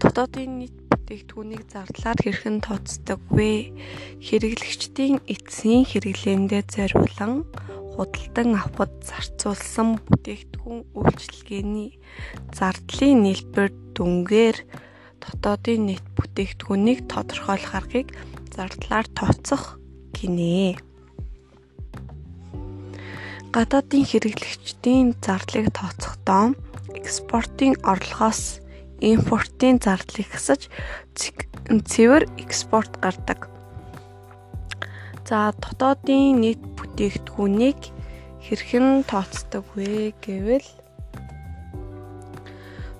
дотоодын нийт бүтээгдэхүүнийг зардлаар хэрхэн тооцдог вэ? Хэрэглэгчдийн эцсийн хэрэглээндээ зориулан худалдан авахд зарцуулсан бүтээгдэхүүн үйлчилгээний зардлын нийлбэр дүнгээр дотоодын нийт бүтээгдэхүүнийг тодорхойлох аргыг зардлаар тооцох гинэ. Гадаадын хэрэглэгчдийн зардлыг тооцохдоо экспортын орлогоос импортын зардлыг хасаж цэвэр экспорт гардаг. За дотоодын нийт бүтээгдэхүүнийг хэрхэн тооцдог вэ гэвэл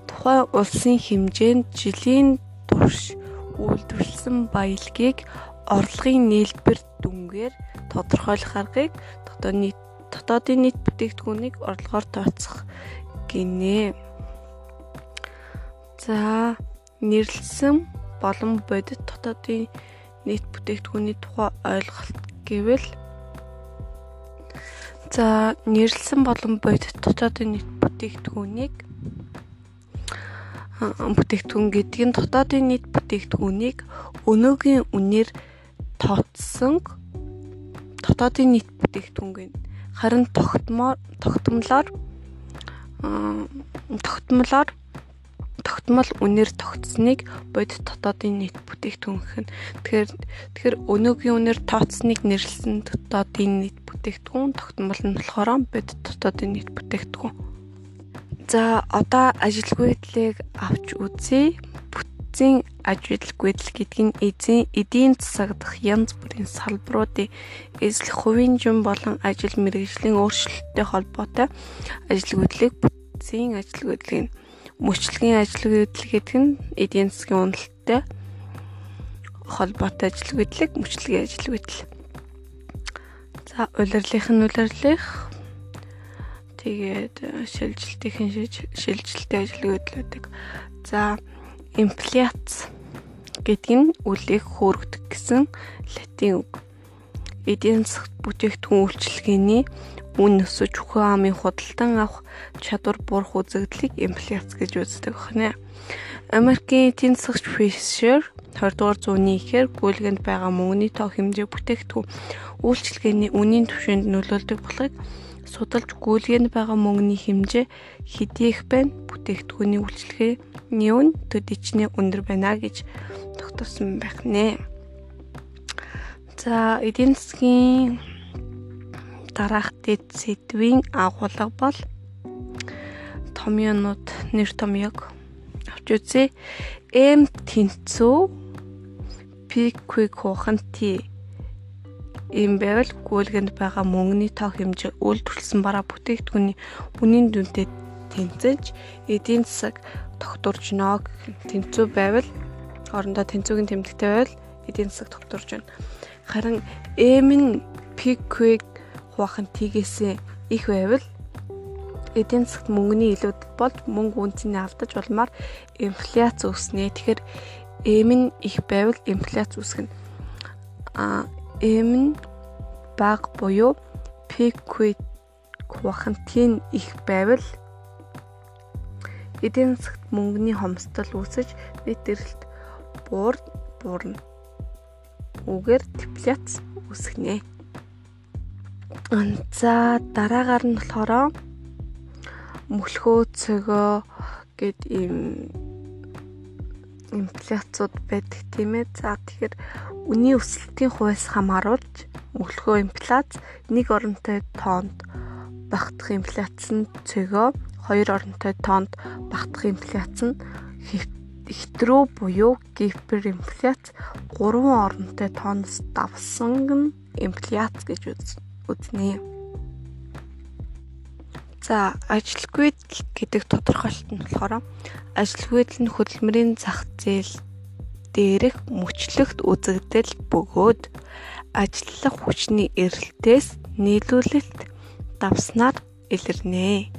тухайн улсын хэмжээнд жилийн турш үйлдвэрлэсэн баялагийг орлогын нийлбэр дүнгээр тодорхойлох аргыг дотоодын дотоодын нийт бүтээгдэхүүнийг орлогоор тооцох гинэ. За нэрлсэн болон бодит дотоодын нийт бүтээгдэхүүний тухай ойлголт гэвэл за нэрлсэн болон бодит дотоодын нийт бүтээгдэхүүнийг бүтээгдэхүүн гэдэг нь дотоодын нийт бүтээгдэхүүнийг өнөөгийн үнээр тооцсон дотоодын нийт бүтээгдэхүүн харин тогтмоор тогтмолоор тогтмолоор тогтмол үнээр тогтсныг бодит дотоодын нийт бүтээгдэхүүн гэх нь тэгэхээр тэгэхээр өнөөгийн үнээр тооцсныг нэрлсэн дотоодын нийт бүтээгдэхүүн тогтмол нь болохоор бодит дотоодын нийт бүтээгдэхүүн. За одоо ажилгүй байдлыг авч үзье эцсийн ажил гүйдэл гэдэг нь эзэн эдийн засаг дах янз бүрийн салбаруудын эзлэх хувийн жин болон ажил мэргэжлийн өөрчлөлттэй холбоотой ажил гүйдлийг бүтцийн ажил гүйдлийг мөчлөгийн ажил гүйдэл гэдэг нь эдийн засгийн уналттай холбоотой ажил гүйдлийг мөчлөгийн ажил гүйдэл. За улирлынх нь улирлих тэгээд шилжилтийн шилжилтийн ажил гүйдлүүдийг за Инфляц гэдэг нь үлээх хөөрөгдөх гэсэн латин үг. Эдийн засагт бүтээгдэхүүн үйлчилгээний үн өсөж ухаан амын худалдан авах чадвар буурах үзэгдлийг инфляц гэж үздэг байна. Америкийн эдийн засагч Fisher 20 дугаар зууны ихээр гүйлгэнд байгаа мөнгөний тоо хэмжээ бүтээгдэхүүн үйлчилгээний үнийн түвшинд нөлөөлдөг болохыг судалж гүйлгээнд байгаа мөнгөний хэмжээ хэдий их байна бүтээгдэхүүний үйлчлэгээний үн төдийчнээ өндөр байна гэж тогтоосон байх нэ. За эдийн засгийн дараах дэд сэдвийн агуулга бол томьёонууд нэр томьёог авч үзье. М тэнцүү пиквик хухан ти Ийм байвал гүйлгэнд байгаа мөнгөний тоо хэмжээ үйлдвэрлэсэн бараа бүтээгдэхүүний үнийн дүнтэй тэнцэж эдийн засаг тогтворж нөө тэнцүү байвал орондоо тэнцүүгийн тэмдэгтэй байвал эдийн засаг тогтворж байна. Харин эм нь пиквик хувахан тгээсэн их байвал эдийн засагт мөнгөний илүүд болж мөнгө үнцний алдаж болмаар инфляц үүснэ. Тэгэхээр эм нь их байвал инфляц үүсгэнэ. А M нь бага буюу Piquet квантин их байвал эдийн засагт мөнгөний хомсдол үүсэж нийт эрэлт буур буурна. Үгээр дефляц үүсгэнэ. За дараагаар нь болохоор мөлхөө цөгөө гэд ийм инфляцууд байдаг тийм ээ. За тэгэхээр үнийн өсөлтийн хувьас хамааруулж мөлхөө инфляц нэг оронтой тоонд багтах инфляц нь цөгөө хоёр оронтой тоонд багтах инфляц нь хэтрүү буюу гиперинфляц гурван оронтой тооноос давсан инфляц гэж үзнэ. За ажилгүй гэдэг тодорхойлолт нь болохоор ажилгүйд нь хөдөлмөрийн зах зээл дээрх мөчлөгт үзэгдэл бөгөөд ажиллах хүчний эрэлтээс нийлүүлэлт давснаар илэрнэ.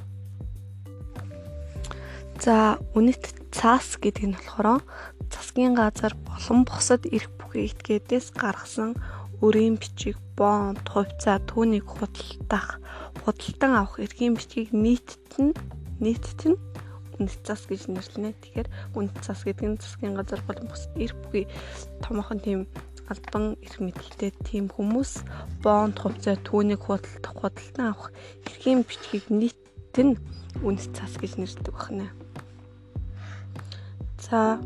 За үнэт цаас гэдэг нь болохоор засгийн газар болон бусад эрх этгээдээс гаргасан өрийн бичиг, бонд, хувьцаа түүнийг худалдах, худалдан авах эрхийн бичгийг нийтд нь нийтд нь үнэт цас гэж нэрлэнэ. Тэгэхээр үнэт цас гэдэг нь засгийн газар болон бус эр бүхий томоохон тийм албан эрх мэдэлтэй тийм хүмүүс бонд хувьцаа түүнийг худалдах худалдан авах эрхийн бичгийг нийт нь үнэт цас гэж нэрлэдэг байна. За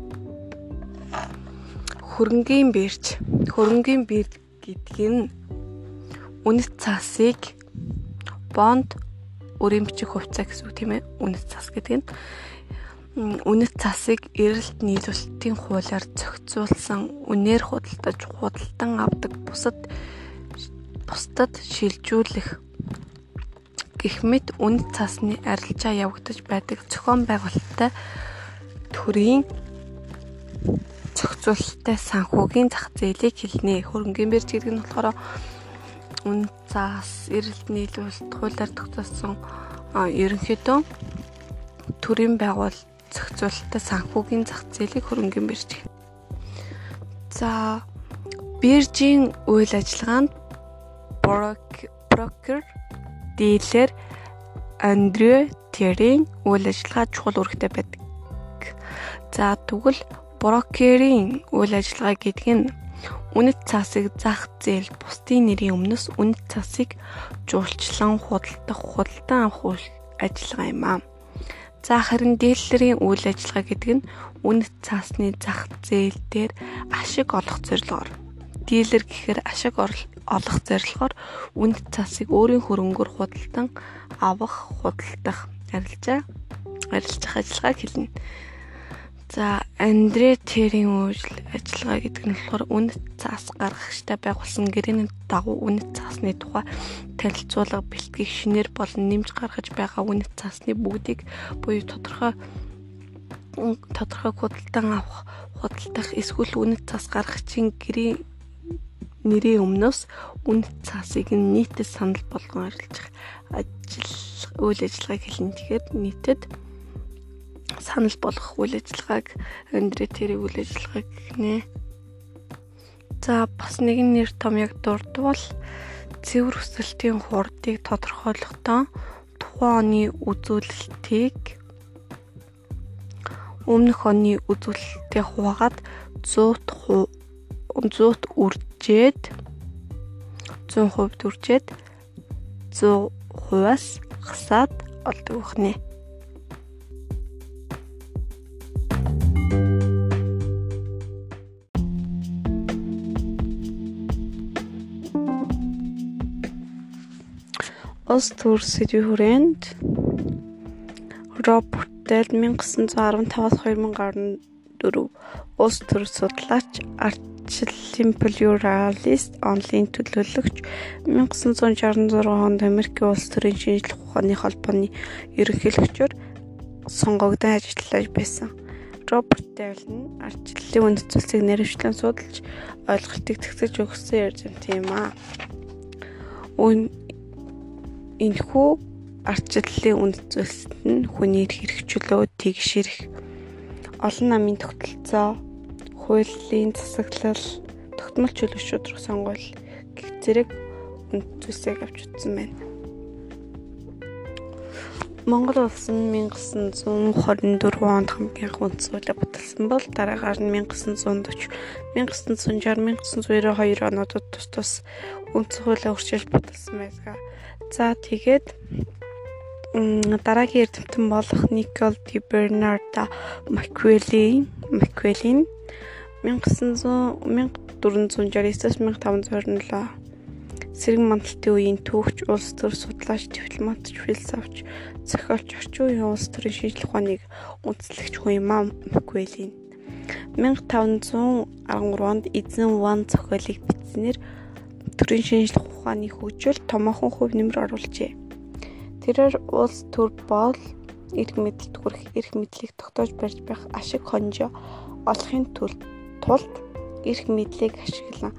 хөрөнгөний бэрч хөрөнгөний бэр гэдэг нь үнэт цасыг бонд өрийн бичих хувьцаа гэсэн үг тийм ээ. Үнэт цас гэдэг нь үнэт цасыг эрэлт нийлүүлэлтийн хуулиар зохицуулсан үнээр худалдаж худалдан авдаг бусад бусдад шилжүүлэх гэх мэт үнэт цасны арилжаа явагдаж байдаг зохион байгуулалттай төрийн зохицуулалттай санхүүгийн зах зээлийг хэлнэ. Хөрөнгөний бирж гэдэг нь болохоор үн заас эрэлт нийлүүлэлт хуулиар тогтоосон ерөнхийдөө төрийн байгуул зохицуулалттай санхүүгийн зах зээлийг хөрөнгөний бирж гэнэ. За биржийн үйл ажиллагаанд брокер, дилер, Андре Тэрийн үйл ажиллагаа чухал үүрэгтэй байдаг. За тэгвэл брокерийн үйл ажиллагаа гэдэг нь үнэт цаасыг зах зээл бусдын нэрийн өмнөөс үнэт цаасыг жуулчлан худалдах худалдан авах ажиллагаа юм аа. За харин дээллэрийн үйл ажиллагаа гэдэг нь үнэт цаасны зах зээл дээр ашиг олох зорилгоор дилер гэхээр ашиг олох зорилгоор үнэт цаасыг өөрийн хөрөнгөөр худалдан авах, худалдах, арилжаа арилжах ажиллагааг хэлнэ. За Андре Тэрийн үйл ажиллагаа гэдэг нь болохоор үнэт цаас гаргахтай байгуулсан гэрээний дагуу үнэт цаасны тухай танилцуулга бэлтгийг шинээр болон нэмж гаргаж байгаа үнэт цаасны бүгдийг буюу тодорхой тодорхой худалдан авах, худалдах эсвэл үнэт цаас гаргахчийн гэрээ нэрийн өмнөөс үнэт цаасыг нийтэд санал болгон арилжах ажил үйл ажиллагааг хэлнэ. Тэгэхээр нийтэд санал болгох үйл ажиллагааг өндрөө тэр үйл ажиллагааг гинэ. За бас нэгэн нэр том яг дурдвал цэвэр өсөлтийн хурдыг тодорхойлохдоо тухайн оны үзүүлэлтийг өмнөх оны үзүүлэлтээ хуваагаад 100 100-т үржээд 100% үржээд 100%-аас хасаад олдог хнэ. Улс төр сэдвийн хүрээнд Роберт Дэл 1915-2014 улс төр судлаач плюралист онлайн төлөөлөгч 1966 онд Америкийн улс төрийн шинжлэх ухааны холбооны ерөнхийлөгчөөр сонгогдсон ажиллаж байсан. Роберт Дэл нь ардчлалын үнэт зүйлсийг нэрвчлэн судалж ойлголтыг тэгсэж өгсөн ярьж юм аа. Үн Энэхүү ардчлалын үнд зүйлсэд нь хүний хэрэгчлөө тэгшэрх олон намын тогтолцоо, хуулийн засаглал, тогтмол чөлөө шудрах сонгуул гэх зэрэг үнд зүйлсийг авч утсан байна. Монгол улс нь 1924 онд хамгийн анх үнд суулаа баталсан бол дараагаар нь 1940, 1960, 1992 онуудад тус тус үнд суулаа өршөөлж баталсан байдаг. За тэгээд дараагийн эрдэмтэн болох Никол Ди Бернарда Маквелли Маквеллин 1900 1469-1527 Сэрэг мандалтын үеийн түүхч, улс төр судлаач, дипломатч, философч, зохиолч, орчин үеийн улс төрийн шинжлэх ухааныг үндэслэгч хүн юм Маквеллин 1513 онд эзэн Ван зохиолыг бичснээр төрийн шинжлэх ухааны хөгжил томоохон хөв нэмэр оруулжээ. Тэрээр улс төр бол эрх мэдэлд хүрэх эрх мэдлийг тогтоож барьж байх ашиг хонжоо олохын тулд эрх мэдлийг ашиглан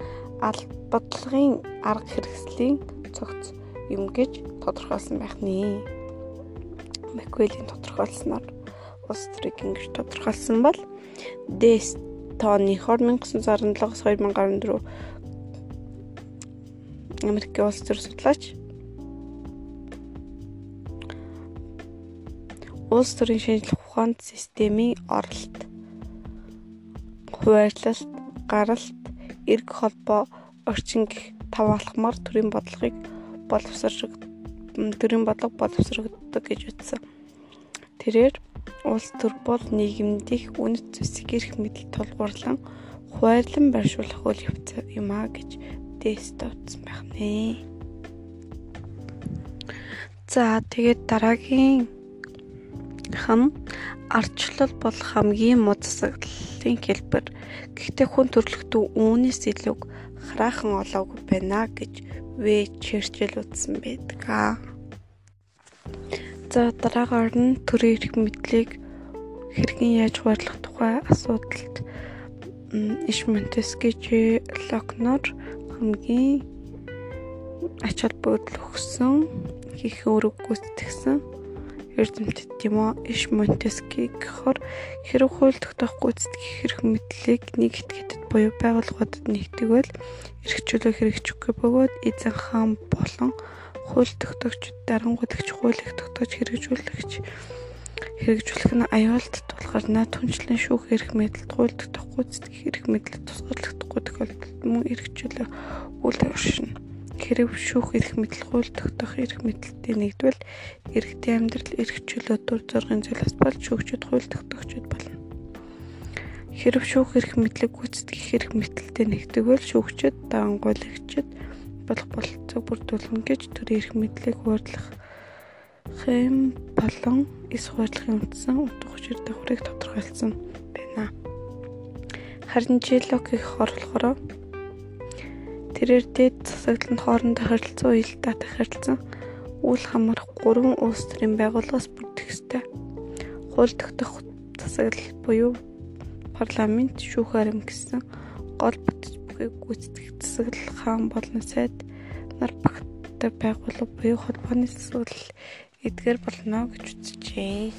бодлогын арга хэрэгслийн цогц юм гэж тодорхойлсон байх нэ. Маквелийн тодорхойлсноор улс төрийг ингэж тодорхойлсон бол Дэс тооны 1967-аас 2014 Америкийн улс төр судлаач улс төрийн шинжлэх ухаанд системийн оролт, хуваарлалт, гаралт, эрг холбоо, орчин гих тав алхмаар төрийн бодлогыг боловсрог төрийн бодлого боловсрогддог гэж үзсэн. Тэрээр улс төр бол нийгэмдих үнэт зүйлсийг эрх мэдэл тулгуурлан хуваарлан байршуулах үйл явц юм а гэж тест утсан байх нэ. За тэгээд дараагийн хам ардчлал бол хамгийн мод засаглалын хэлбэр. Гэхдээ хүн төрөлхтөө үүнээс илүү хараахан олоогүй байна гэж В Черчилль утсан байдаг. За дараагаар нь төрийн эрх мэдлийг хэрхэн яаж хуваарлах тухай асуудалд иш Монтескижи Локнор хамгийн ач холбогдол өгсөн хийх өрөг гүйцэтгсэн эрдэмтэд тийм үү иш Монтески гэхор хэрэг хууль тогтоох гүйцэтгэх хэрэг мэдлийг нэг этгээдэд буюу байгууллагуудад нэгтгэвэл эрхчлөө хэрэгжихгүй бөгөөд эзэн хаан болон хууль тогтоогчид дарангуйлагч хуулийг тогтоож хэрэгжүүлэгч хэрэгжүүлэх нь аюулт тулгарна түнчлэн шүүх эрх мэдэлд хууль тогтоохгүй цэцгэх эрх мэдлэг тусгаарлагдахгүй тохиолдолд мөн эрхчлөө үйл оршино. Хэрэг шүүх эрх мэдэл тогтоох эрх мэдэлтэй нэгдвэл иргэдийн амьдрал эрх чөлөө дур зоргын зүйлс болж шүүгчд тогтоогчд болно. Хэрэг шүүх эрх мэдлэг гүйцэтгэх эрх мэдэлтэй нэгдвэл шүүгчд дагангуулагчд болох бололцоог бүрдүүлнэ гэж төрийн эрх мэдлийг хуурлах хэм болон эс хурдлахын үндсэн утга учир давхрыг тодорхойлсон байна. Харин Жилокийн хорлохороо тэрээр дэд засаглалт хоорондоо харилцан уялдаа тахирлцсан үйл хамаарах гурван улс төрийн байгууллагаас бүрдэх ёстой. Хууль тогтоох засаглал буюу парламент шүүх арим гэсэн гол бүтэц бүхийг гүйцэтгэх засаглал хаан болон сайд нар багттай байгууллага буюу холбооны засаглал эдгээр болно гэж үзжээ.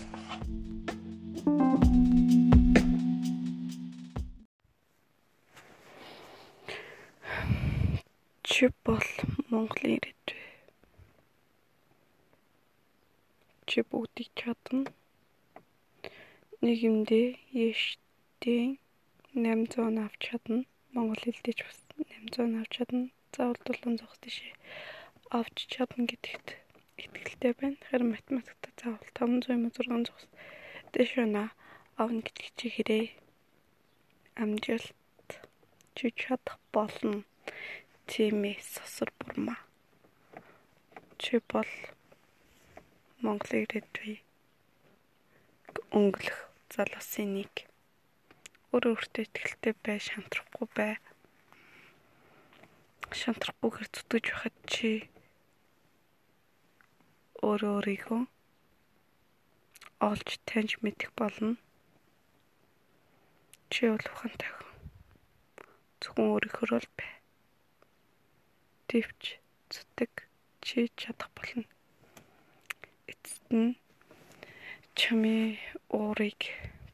Чи бол Монголын ирээдүй. Чи бүгдийг чадна. Нийгэмдээ яштийн 800 авч чадна. Монгол хэлдэж бас 800 авч чадна. Заавал дулуун зогс тийшээ авч чадна гэдэгт итгэлтэй байна. Харин математикта заавал 500 юм 600 зогс дэш өнө авна гэж хичээгээрэй. Амжилт чи чадах болно. Тийм ээ сосор бурма. Чи бол Монголын ирээдүй өнгөлөх залуусын нэг. Өөр өөртөө итгэлтэй бай, шантрахгүй бай. Шантрахгүйгээр зүтгэж байхад чи өөрөө өөрийгөө олж таньж мэдэх болно. Чи бол ухаантай хүн. Зөвхөн өөрийнхөө л бай. Тэвч зүтэг чи чадах болно. Эцэст нь чамээ уурыг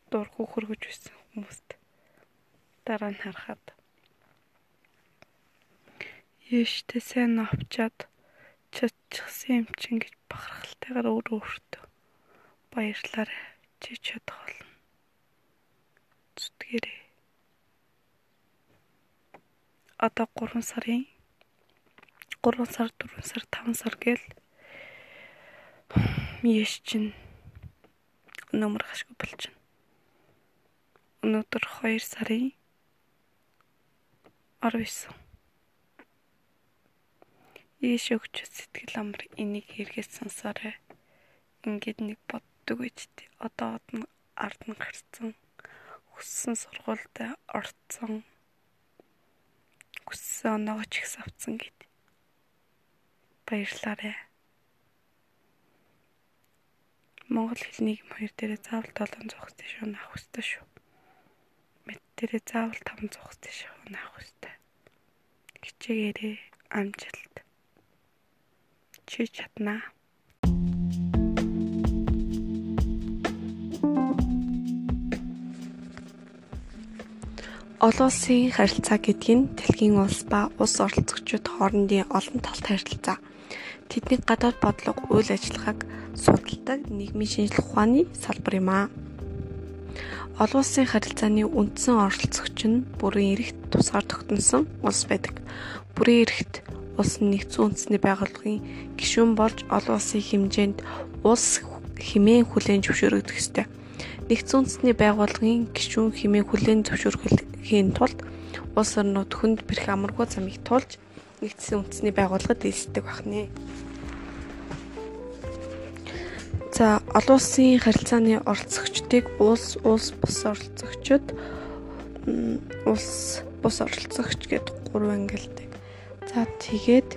дургу хөргөж байсан хүмүүст дараа нь харахад Яштэй сайн авчаад чадчихсан юм чинь гэж бахархалтайгаар өөрөө өөртөө баярлаарай. Чи чадах болно. Зүтгэрээ. Одоо 3 сарын 3 сар 4 сар 5 сар гээл Миш чинь нөмөр хашгүй байна. Өнөөдөр 2 сарын 19 Ийш өгч сэтгэл амар энийг хэрэгэт сонсоорой. Ингээд нэг боддог үедээ одоо одно ард нь гарцсан. Хүссэн сургуультай орцсон. Хүссэн оноогоо ч их авцсан гэд. Баярлалаа. Монгол хэлний юм хоёр дээрээ заавал 700 хэстэй шүү наах хэвчтэй шүү. Мэд дээрээ заавал 500 хэстэй шүү наах хэвчтэй. Хичээгээрээ амжилт чи чаднаа. Олон улсын харилцаа гэдэг нь дэлхийн улс ба улс оролцогчид хоорондын олон талт харилцаа. тэдний гадаад бодлого, үйл ажиллагааг судалдаг нийгмийн шинжилгээ ухааны салбар юм аа. Олон улсын харилцааны үндсэн оролцогч нь бүрэн эрхт тусгаар тогтносон улс байдаг. Бүрэн эрхт улс нь нэгдсэн үндэсний байгууллагын гишүүн болж олон улсын хэмжээнд улс хэмээн хүлээн зөвшөөрөгдөх ёстой. Нэгдсэн үндэсний байгууллагын гишүүн хэмээн хүлээн зөвшөөрөхийн тулд улс орнууд хүнд бэрх амаргүй замыг туулж нэгдсэн үндэсний байгууллагад дийлсдэг байна. За олон улсын харилцааны оролцогчдыг улс улс бус оролцогчд улс бус оролцогч гэд гурван ангилдаг. За тэгээд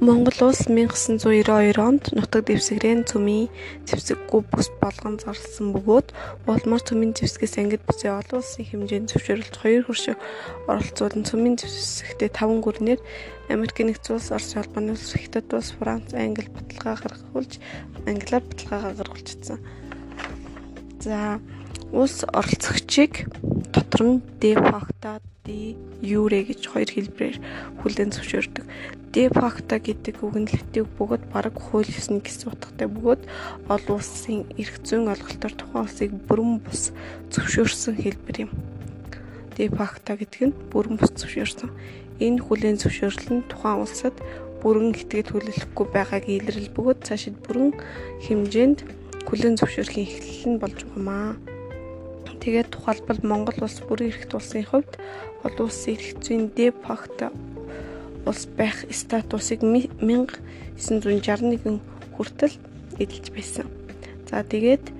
Монгол улс 1992 онд нутаг дэвсгэрийн цөмийн зэвсэггүй бүс болгон зарласан бөгөөд улмаар цөмийн зэвсгээс ангид бүсээ олон улсын хэмжээнд зөвшөөрлж хоёр хөршиг оролцуулан цөмийн зэвсэгтээ 5 гүрнээр Америкийн нэгдсэн улс, Орос улбаны улс, Хятад улс, Франц, Англи баталгаа гаргахулж англиар баталгаагаа гаргуулчихсан. За улс оролцогчийг дотор нь де факто де юре гэж хоёр хэлбэрээр хүлээн зөвшөөрдөг. De facto гэдэг үг нь латин бөгөөд бараг хууль ёсны гэсэн утгатай бөгөөд олон улсын эрх зүйн олголтоор тухайн улсыг бүрэн бус зөвшөөрсөн хэлбэр юм. De facto гэдэг нь бүрэн бус зөвшөөрсөн. Энэ хүлээн зөвшөөрөл нь тухайн улсад бүрэн итгэл хүлээлгэхгүй байгааг илрэл бөгөөд цаашид бүрэн хэмжээнд хүлээн зөвшөөрөхийн эхлэл нь болж байгаа маа. Тэгээд тухайлбал Монгол улс бүрэн эрхт улсын хувьд олон улсын эрх зүйн de facto улс байх статусыг 1961 хүртэл эдэлж байсан. За тэгээд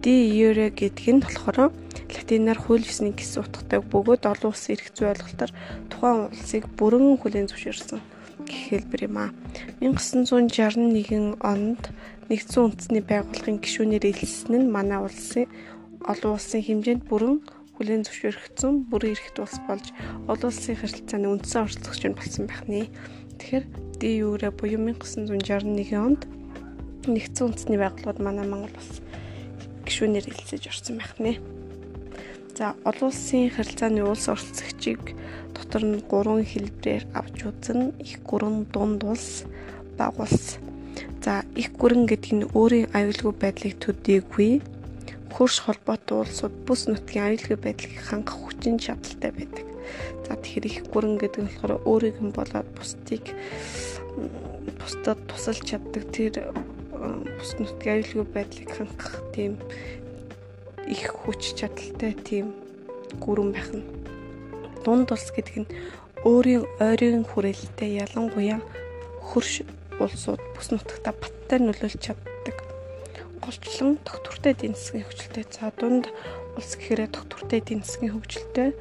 ди юре гэдэг нь болохоор латинаар хууль ёсны гэсэн утгатай бөгөөд олон улсын эрх зүй ойлголтоор тухайн улсыг бүрэн хүлээн зөвшөөрсөн гэх хэлбэр юм аа. 1961 онд нэгдсэн үндэсний байгууллагын гишүүнээр илсэн нь манай улсын олон улсын хэмжээнд бүрэн хүлээн зөвшөөрөгдсөн бүрэн эрхт улс болж олон улсын харилцааны үндсэн оролцогч нь болсон байх нэ. Тэгэхээр ДЮР буюу 1961 онд нэгдсэн үндэсний байгууллагууд манай Монгол улс гишүүнээр хэлцэж орсон байх нэ. За олон улсын харилцааны улс оролцогчийг дотор нь гурван хэлбэрээр авч үзнэ. Их гүрэн, дунд улс, баг улс. За их гүрэн гэдэг нь өөрийн аюулгүй байдлыг төдийгүй хөрш холбоотой улсууд бүс нутгийн аюулгүй байдлыг хангах хүчин чадалтай байдаг. За тэгэхээр их гүрэн гэдэг нь болохоор өөрийг нь болоод бусдыг бусдад тусалж чаддаг тэр бус нутгийн аюулгүй байдлыг хангах тийм их хүч чадалтай тийм гүрэн байх нь. Дунд улс гэдэг нь өөрийн ойрын хүрээлэлтэй ялангуяа хөрш улсууд бүс нутагта баттай нөлөөлж чаддаг голчлон доктортой эдийн засгийн хөгжилтэй. За дунд улс гэхээр доктортой эдийн засгийн хөгжилтэй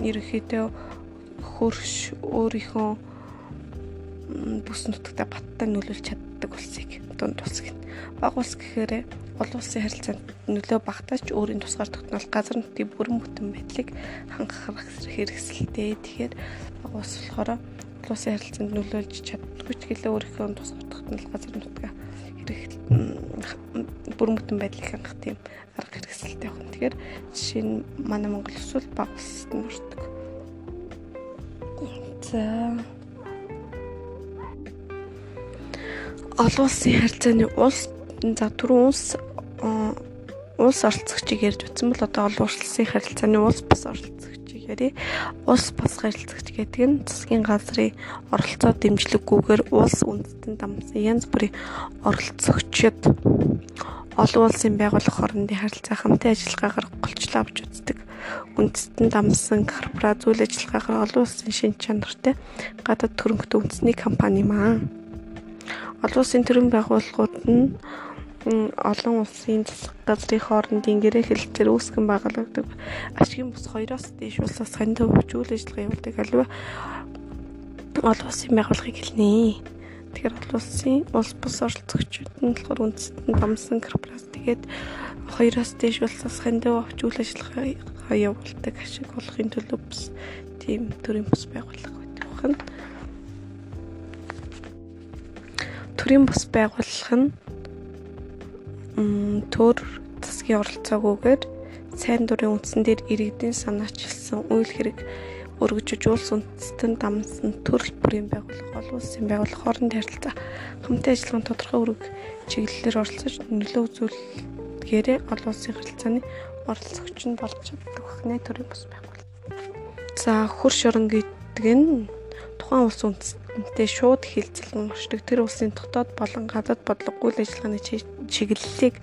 ерөнхийдөө хөрш өөрийнхөө бүс нутагта баттай нөлөөлж чаддаг улсыг дунд улс гэнэ. Баг улс гэхээр олон улсын харилцаанд нөлөө багтаач өөрийн тусгаар тогтнол газар нутгийн бүрэн бүтэн байдлыг хангах хэрэгсэлтэй. Тэгэхээр баг улс болохоор улсын харилцаанд нөлөөлж чаддаггүй ч гэлээ өөрийнхөө тусгаар тогтнол газар нутгаа бүрэн бүтэн байдлыг хангах тийм арга хэрэгсэлтэй байна. Тэгэхээр жишээ нь манай Монгол улс бол баг улсад нь ордог. За олон улсын харилцааны улс за түрүүн улс улс оролцогчийг ярьж утсан бол одоо олон улсын харилцааны улс бас оролцогчийг яриа. Улс бас харилцагч гэдэг нь засгийн газрын оролцоо дэмжлэггүйгээр улс үндэстэн дамсан янз бүрийн оролцогчид олон улсын байгууллага хоорондын харилцаа хамтын ажиллагаагаар голчлоо авч үздэг. Үндэстэн дамсан корпорац үйл ажиллагаагаар олон улсын шин чанартай гадаад төрөнгөтэй үндэсний компани маа. Олон улсын төрийн байгууллагууд нь олон улсын засаг газрын хоорондын гэрээ хэлэлцээр үүсгэн байгуулагддаг ашигын бус хоёроос дээш улсаас хандив хүчүүл ажиллагаа явуулдаг аливаа олон улсын байгууллагыг хэлнэ. Тэгэхээр олон улсын улс бус оролцогчид нь болохоор үндэстэн бамсан корпорац тэгээд хоёроос дээш улсаас хандив авч үйл ажиллагаа явуулдаг ашиг олохын төлөө бас тийм төрлийн бус байгууллага байдаг байна. Төрийн бус байгууллага нь төр засгийн оролцоогүйгээр сайн дурын үндсэн дээр иргэдийн санаачилсан үйл хэрэг өргөжөж улс үндэстэн дамсан төрөл бүрийн байгууллага олон улсын байгууллага хоорондын харилцаа хамтын ажиллагаанд тодорхой үүрэг чиглэлээр оролцож нөлөө үзүүлгээрээ олон улсын харилцааны оролцогч нь болж чаддаг хнэ төрийн бус байгууллага. За хөрш орон гэдэг нь тухайн улс үндэстэнтэй шууд хилцэл оршдог тэр улсын дотоод болон гадаад бодлого үйл ажиллагааны чиглэлийг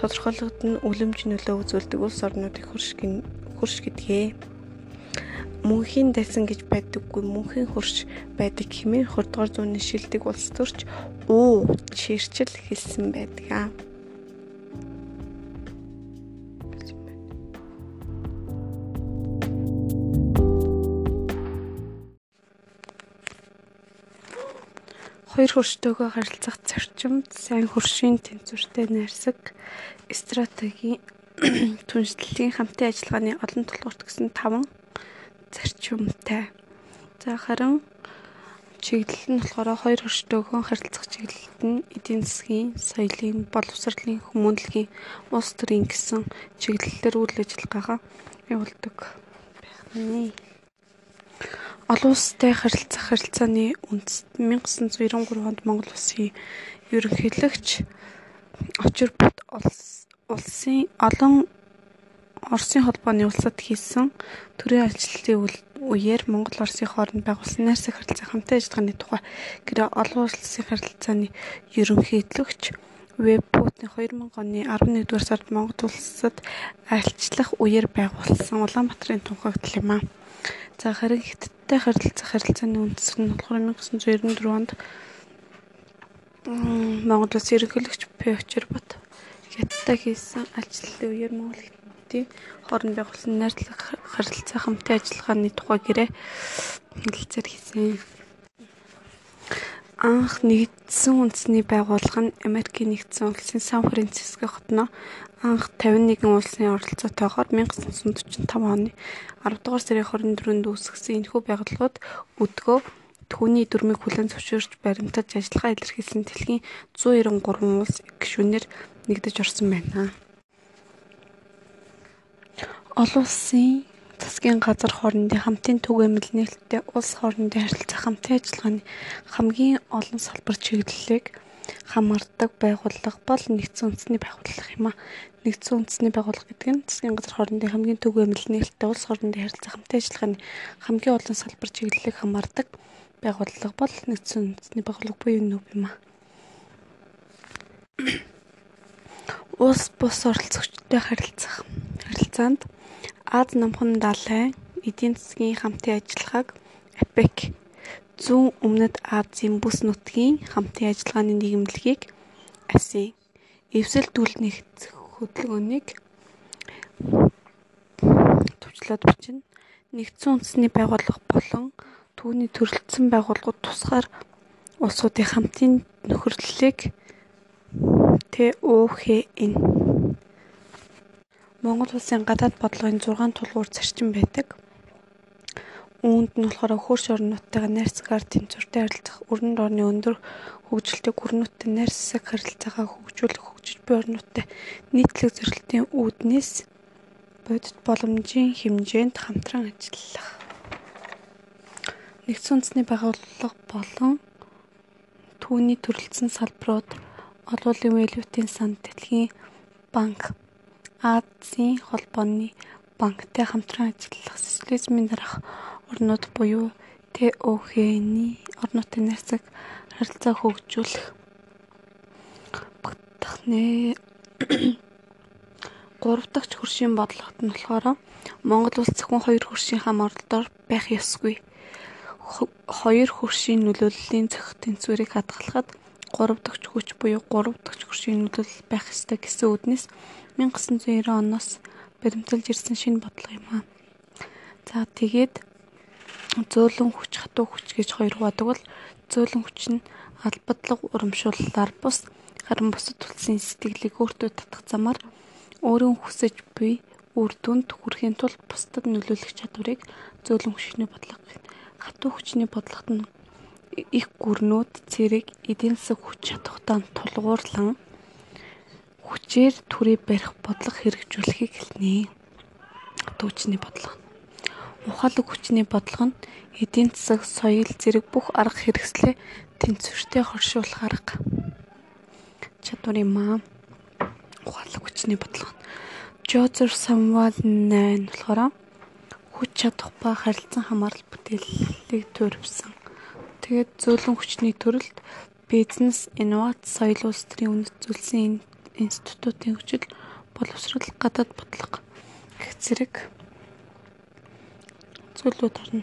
тодорхойлоход нь үлэмж нөлөө үзүүлдэг улс орнуудыг хөрш хөрш гэдгээ. Мөнхийн дайсан гэж байдаггүй мөнхийн хөрш байдаг хэмээн 20 дугаар зууны шилдэг улс төрч уу чирчил хэлсэн байдаг. Хоёр хөрштөөгөө харилцах зарчимд сайн хөршийн тэнцвэртэй найрсаг стратегийн түншлэлийн хамтын ажиллагааны олон тулгуурт гэсэн таван зарчимтай. За харин чиглэл нь болохоор хоёр хөрштөөгөө харилцах чиглэлд нь эдийн засгийн, соёлын, боловсролын, хүмүүнлэгийн, улс төрийн гэсэн чиглэлээр үйл ажиллагаагаа явуулдаг байна. Олон улстай харилцах харилцааны үндэс 1993 онд Монгол улсын ерөнхийлөгч Очир бут улсын олон Оросын холбооны улсад хийсэн төрийн ажлын үеэр Монгол Оросын хооронд байгуулсан найрсаг харилцаа хамтын ажиллагааны тухай гэрээ олон улсын харилцааны ерөнхийлөгч Веб Путин 2000 оны 11-р сард Монгол улсад альчлах үеэр байгуулсан Улаанбаатарын тунхаглал юм а. За харин Хятадтай харилцах харилцааны үндэс нь болохоор 1994 онд Монгол улс ерөнхийлөгч Пёчер бот Хятадтай хийсэн ажилтны үеэр Монгол Хятадын хооронд байгуулсан найрлах харилцаа хамтын ажиллагааны тухай гэрээ хэлэлцээр хийсэн. Анх нэгдсэн үндэсний байгууллага нь Америкийн нэгдсэн улсын Сан Франциско хотноо анх 51 улсын оролцоотойгоор 1945 оны 10 дугаар сарын 24-нд үүсгэсэн энэхүү байгууллагууд өдгөө түүний дүрмийг хүлээн зөвшөөрч баримтаж ажиллагаа илэрхийлсэн дэлхийн 193 улс гишүүнээр нэгдэж орсон байна. Олон улсын засгийн газар хоорондын хамтын түгээмэл нээлттэй улс хоорондын харилцаа хамтын ажиллагааны хамгийн олон салбар чиглэлийг хамаардаг байгууллага бол нэгдсэн үндэсний байгууллага юм а. Нэгдсэн үндэсний байгууллага гэдэг нь засгийн газар хоорондын хамгийн түгээмэл нээлттэй улс хоорондын харилцаа хамтын ажиллагааны хамгийн олон салбар чиглэлийг хамаардаг байгууллага бол нэгдсэн үндэсний байгууллага буюу нүүб юм а. Улс бус оролцогчтой харилцах харилцаанд Аз намхан далайн эдийн засгийн хамтын ажиллагааг АПЕК зүүн өмнөд Азийн бүс нутгийн хамтын ажиллагааны нийгэмлэгийг АСЕАН эвсэлдүүл нэгдэх хөдөлгөөнийг төвчлөөд бичнэ. Нэгдсэн үндэсний байгууллага болон түүний төрөлцсөн байгууллагууд тусгаар улсуудын хамтын нөхөрлөлийг ТΟХН Монгол улсын гадаад бодлогын 6 тулгуур зарчим байдаг. Үүнд нь болохоор хөрш орнуудтайгаа найрсагаар тэнцвэртэй харилцах, өрнөд орны өндөр хөгжилтэй гүрнүүдтэй найрсаг харилцаагаа хөгжүүлэх, хөгжиж буй орнуудтай нийтлэг зорилтын үүднээс бодит боломжийн хэмжээнд хамтран ажиллах. Нэгдсэн үндэсний байгууллага болон түүний төрөлцсөн салбарууд олуулын валютын сан дэлхийн банк Азийн холбооны банктай хамтран ажиллах социализмын дараах орнууд буюу ТОХ-ны орнуудын найрсаг харилцаа хөгжүүлэх багтахны гурав дахь хөршийн бодлогот нь болохоор Монгол улс зөвхөн хоёр хөршийн хам оролдоор байх ёсгүй. Хоёр хөршийн нөлөөллийн зохих тэнцвэрийг хадгалахад гурав дахь хүч буюу гурав дахь хөршийн нөлөөлөл байх ёстой гэсэн үднэс 1990 оноос баримталж ирсэн шинэ бодлого юм аа. За тэгээд зөөлөн хүч хатуу хүч гэж хоёр хувадаг бол зөөлөн хүч нь албадлаг урамшууллаар бус харин бусад улсын сэтгэлийг өөртөө татах замаар өөрөө хүсэж буй үр дүнд хүрэхийн тулд бусдад нөлөөлөх чадварыг зөөлөн хүчний бодлого гэнэ. Хатуу хүчний бодлогот нь их гүрнүүд цэрэг эдийн засаг хүч чадвартай тулгуурлан хүчээр төрий барих бодлого хэрэгжүүлэхийг хэлнэ. Дүүчний бодлого. Ухаалаг хүчний бодлого нь эдийн засаг, соёл зэрэг бүх арга хэрэгслээ тэнцвэртэй хоршуулах арга чадвар юм аа. Ухаалаг хүчний бодлого. Жозеф Самвал 8 болохоор хүч чадах ба харилцан хамаарал бүтээлийг төрөвсөн. Тэгээд зөөлөн хүчний төрөлд бизнес, инновац, соёл улс төрийн үнэт зүйлсийн институтын хүчил боловсрол гадаад бодлого гэх зэрэг зүйлүүд орно.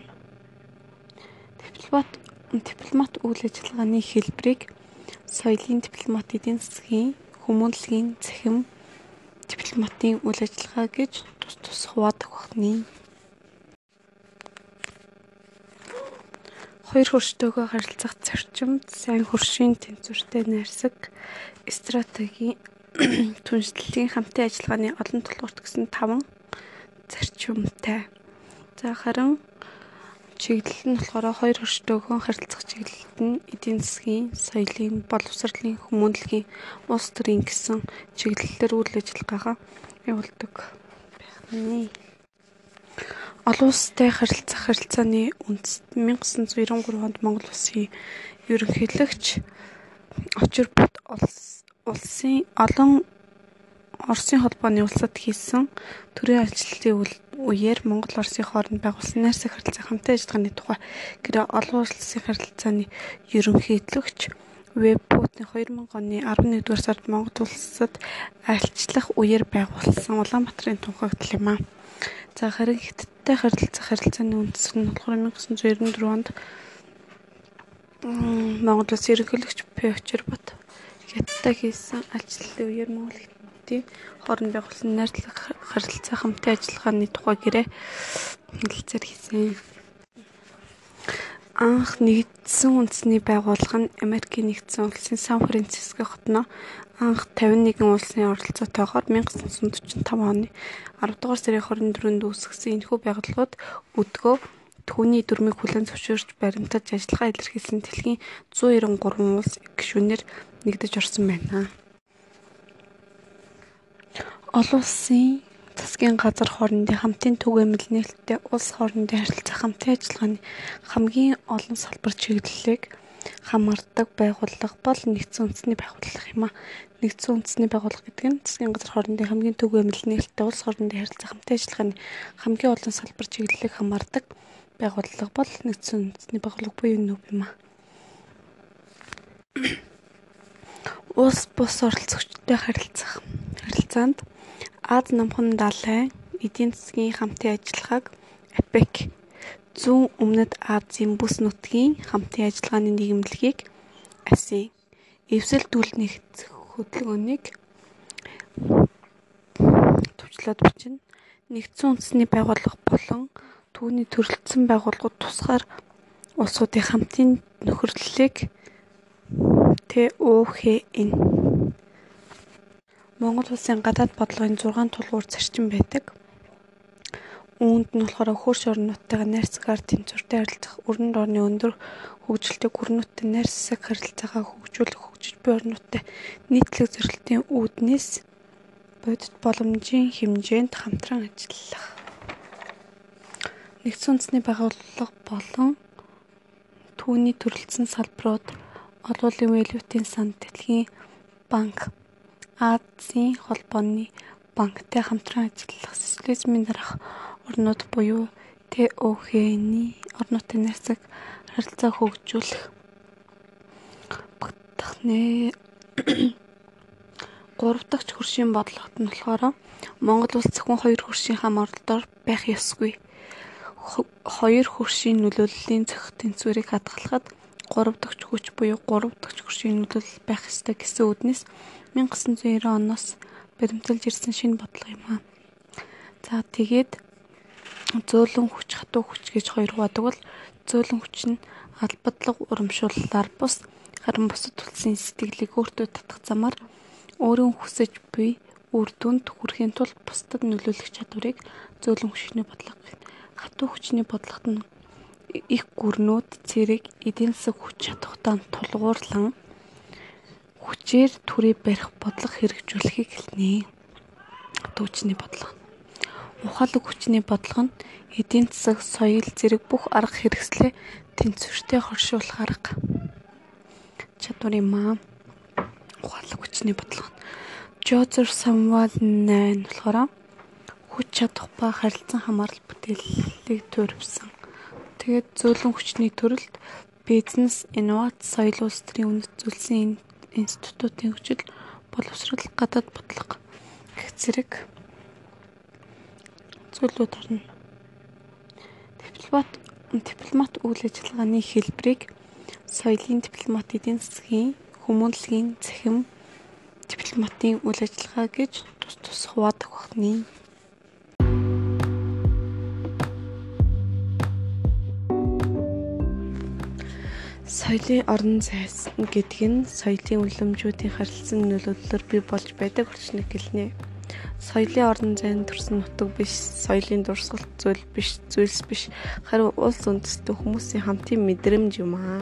Дипломат дипломат үйл ажиллагааны хэлбэрийг соёлын дипломат эдийн засгийн хүмүүнлэгийн цахим дипломатын үйл ажиллагаа гэж тус тус хуваадаг багны. Хоёр хөрштөөгөө харилцах зарчимд сайн хөршийн тэнцвэртэй найрсаг стратегийн түншлэлийн хамтын ажиллагааны олон тулгуурт гэсэн таван зарчимтай. За харин чиглэл нь болохоор хоёр хөрштөөгөө харилцах чиглэлд нь эдийн засгийн, соёлын, боловсролын, хүмүүнлэгийн, улс төрийн гэсэн чиглэлээр үйл ажиллагаагаа явуулдаг байна. Олон улстай харилцах харилцааны үндэс 1993 онд Монгол улсын ерөнхийлөгч Очир бот улсын олон Оросын холбооны улсад хийсэн төрийн ажлын үеэр Монгол Оросын хооронд байгуулсан найрсаг харилцаа хамтын ажиллагааны тухай гэрээ олон улсын харилцааны ерөнхийлөгч Веб Путин 2000 оны 11-р сард Монгол улсад альчлах үеэр байгуулсан Улаанбаатарын тунхаглал юм аа. За харин Хятадтай харилцах харилцааны үндэс нь болохоор 1994 онд Монгол улс ерөнхийлөгч П. Очирбат Хятадтай хийсэн альчлалын үеэр Монгол Хятадын хооронд байгуулсан найрлах харилцаа хамтын ажиллагааны тухай гэрээ хэлэлцээр хийсэн. Анх нэгдсэн үндэсний байгууллага нь Америкийн нэгдсэн улсын Сан Франциско хотноо анх 51 улсын оролцоотойгоор 1945 оны 10 дугаар сарын 24-нд үүсгэсэн энэхүү байгууллагууд өдгөө түүний дүрмийг хүлээн зөвшөөрч баримтаж ажиллагаа илэрхийлсэн дэлхийн 193 улс гишүүнээр нэгдэж орсон байна. Олон улсын засгийн газар хоорондын хамтын түгээмэл нээлттэй улс хоорондын харилцаа хамтын ажиллагааны хамгийн олон салбар чиглэлийг хамаардаг байгууллага бол нэгдсэн үндэсний байгууллага юм а. Нэгдсэн үндэсний байгууллага гэдэг нь засгийн газар хоорондын хамгийн түгээмэл нээлттэй улс хоорондын харилцаа хамтын ажиллагааны хамгийн олон салбар чиглэлийг хамаардаг байгууллага бол нэгдсэн үндэсний байгууллага буюу нүүб юм а. Улс бус оролцогчтой харилцах харилцаанд Аз намхан далайн эдийн засгийн хамтын ажиллагааг АПЕК зүүн өмнөд Азийн бүс нутгийн хамтын ажиллагааны нийгэмлэгийг АСЕАН эвсэлдүүл нэгдэх хөдөлгөөнийг төвчлөөд бичнэ. Нэгдсэн үндэсний байгууллага болон түүний төрөлцсөн байгууллагууд тусгаар улсуудын хамтын нөхөрлөлийг ТΟХН Монгол улсын гадаад бодлогын 6 тулгуур зарчим байдаг. Үүнд нь болохоор хөрш орнуудтайгаа найрсагаар тэнцвэртэй харилцах, өрнөд орны өндөр хөгжилтэй гүрнүүдтэй найрсаг харилцаагаа хөгжүүлэх, хөгжиж буй орнуудтай нийтлэг зорилтын үүднээс бодит боломжийн хэмжээнд хамтран ажиллах. Нэгдсэн үндэсний байгууллага болон түүний төрөлцсөн салбарууд олуулын валютын сан дэлхийн банк Азийн холбооны банктай хамтран ажиллах социализмын дараах орнууд буюу ТОХ-ны орнуудын найрсаг харилцаа хөгжүүлэх багтахны гурав дахь хөршийн бодлогот нь болохоор Монгол улс зөвхөн хоёр хөршийн хам оролдоор байх ёсгүй. Хоёр хөршийн нөлөөллийн зохих тэнцвэрийг хадгалахад гурав дахь хүч буюу гурав дахь хөршийн нөлөөлөл байх ёстой гэсэн үднэс 1990 оноос баримталж ирсэн шинэ бодлого юм аа. За тэгээд зөөлөн хүч хатуу хүч гэж хоёр хувадаг бол зөөлөн хүч нь албадлаг урамшууллаар бус харин бусад улсын сэтгэлийг өөртөө татах замаар өөрөө хүсэж буй үр дүнд хүрэхийн тулд бусдад нөлөөлөх чадварыг зөөлөн хүчний бодлого гэнэ. Хатуу хүчний бодлогот нь их гүрнүүд цэрэг эдийн засаг хүч чадвартай тулгуурлан хүчээр төрий барих бодлого хэрэгжүүлэхийг хэлнэ. Дүүчний бодлого. ухаалаг хүчний бодлого нь эдийн засаг, соёл зэрэг бүх арга хэрэгслээ тэнцвэртэй хоршуулах арга. Чадвар юм аа. Ухаалаг хүчний бодлого. Жозеф Самвал 8 болохоор хүч чадах ба харилцан хамаарал бүтээлийг төрөвсөн. Тэгээд зөөлөн хүчний төрөлд бизнес, инновац, соёл улс төрийн үнэт зүйлсийн институтын хүчил боловсрол гадаад бодлого гэх зэрэг зүйлүүд орно. Дипломат дипломат үйл ажиллагааны хэлбэрийг соёлын дипломат эдийн засгийн хүмүүнлэгийн цахим дипломатын үйл ажиллагаа гэж тус тус хуваадаг багны Соёлын орон зайс гэдэг нь соёлын үлэмжүүдийн харилцан нөлөөллөөр бий болж байдаг орчныг гэлнэ. Соёлын орон зайн төрсөн нутаг биш, соёлын дурсгалт зүйл биш, зүйлс биш, харин улс үндэстэн хүмүүсийн хамтын мэдрэмж юм аа.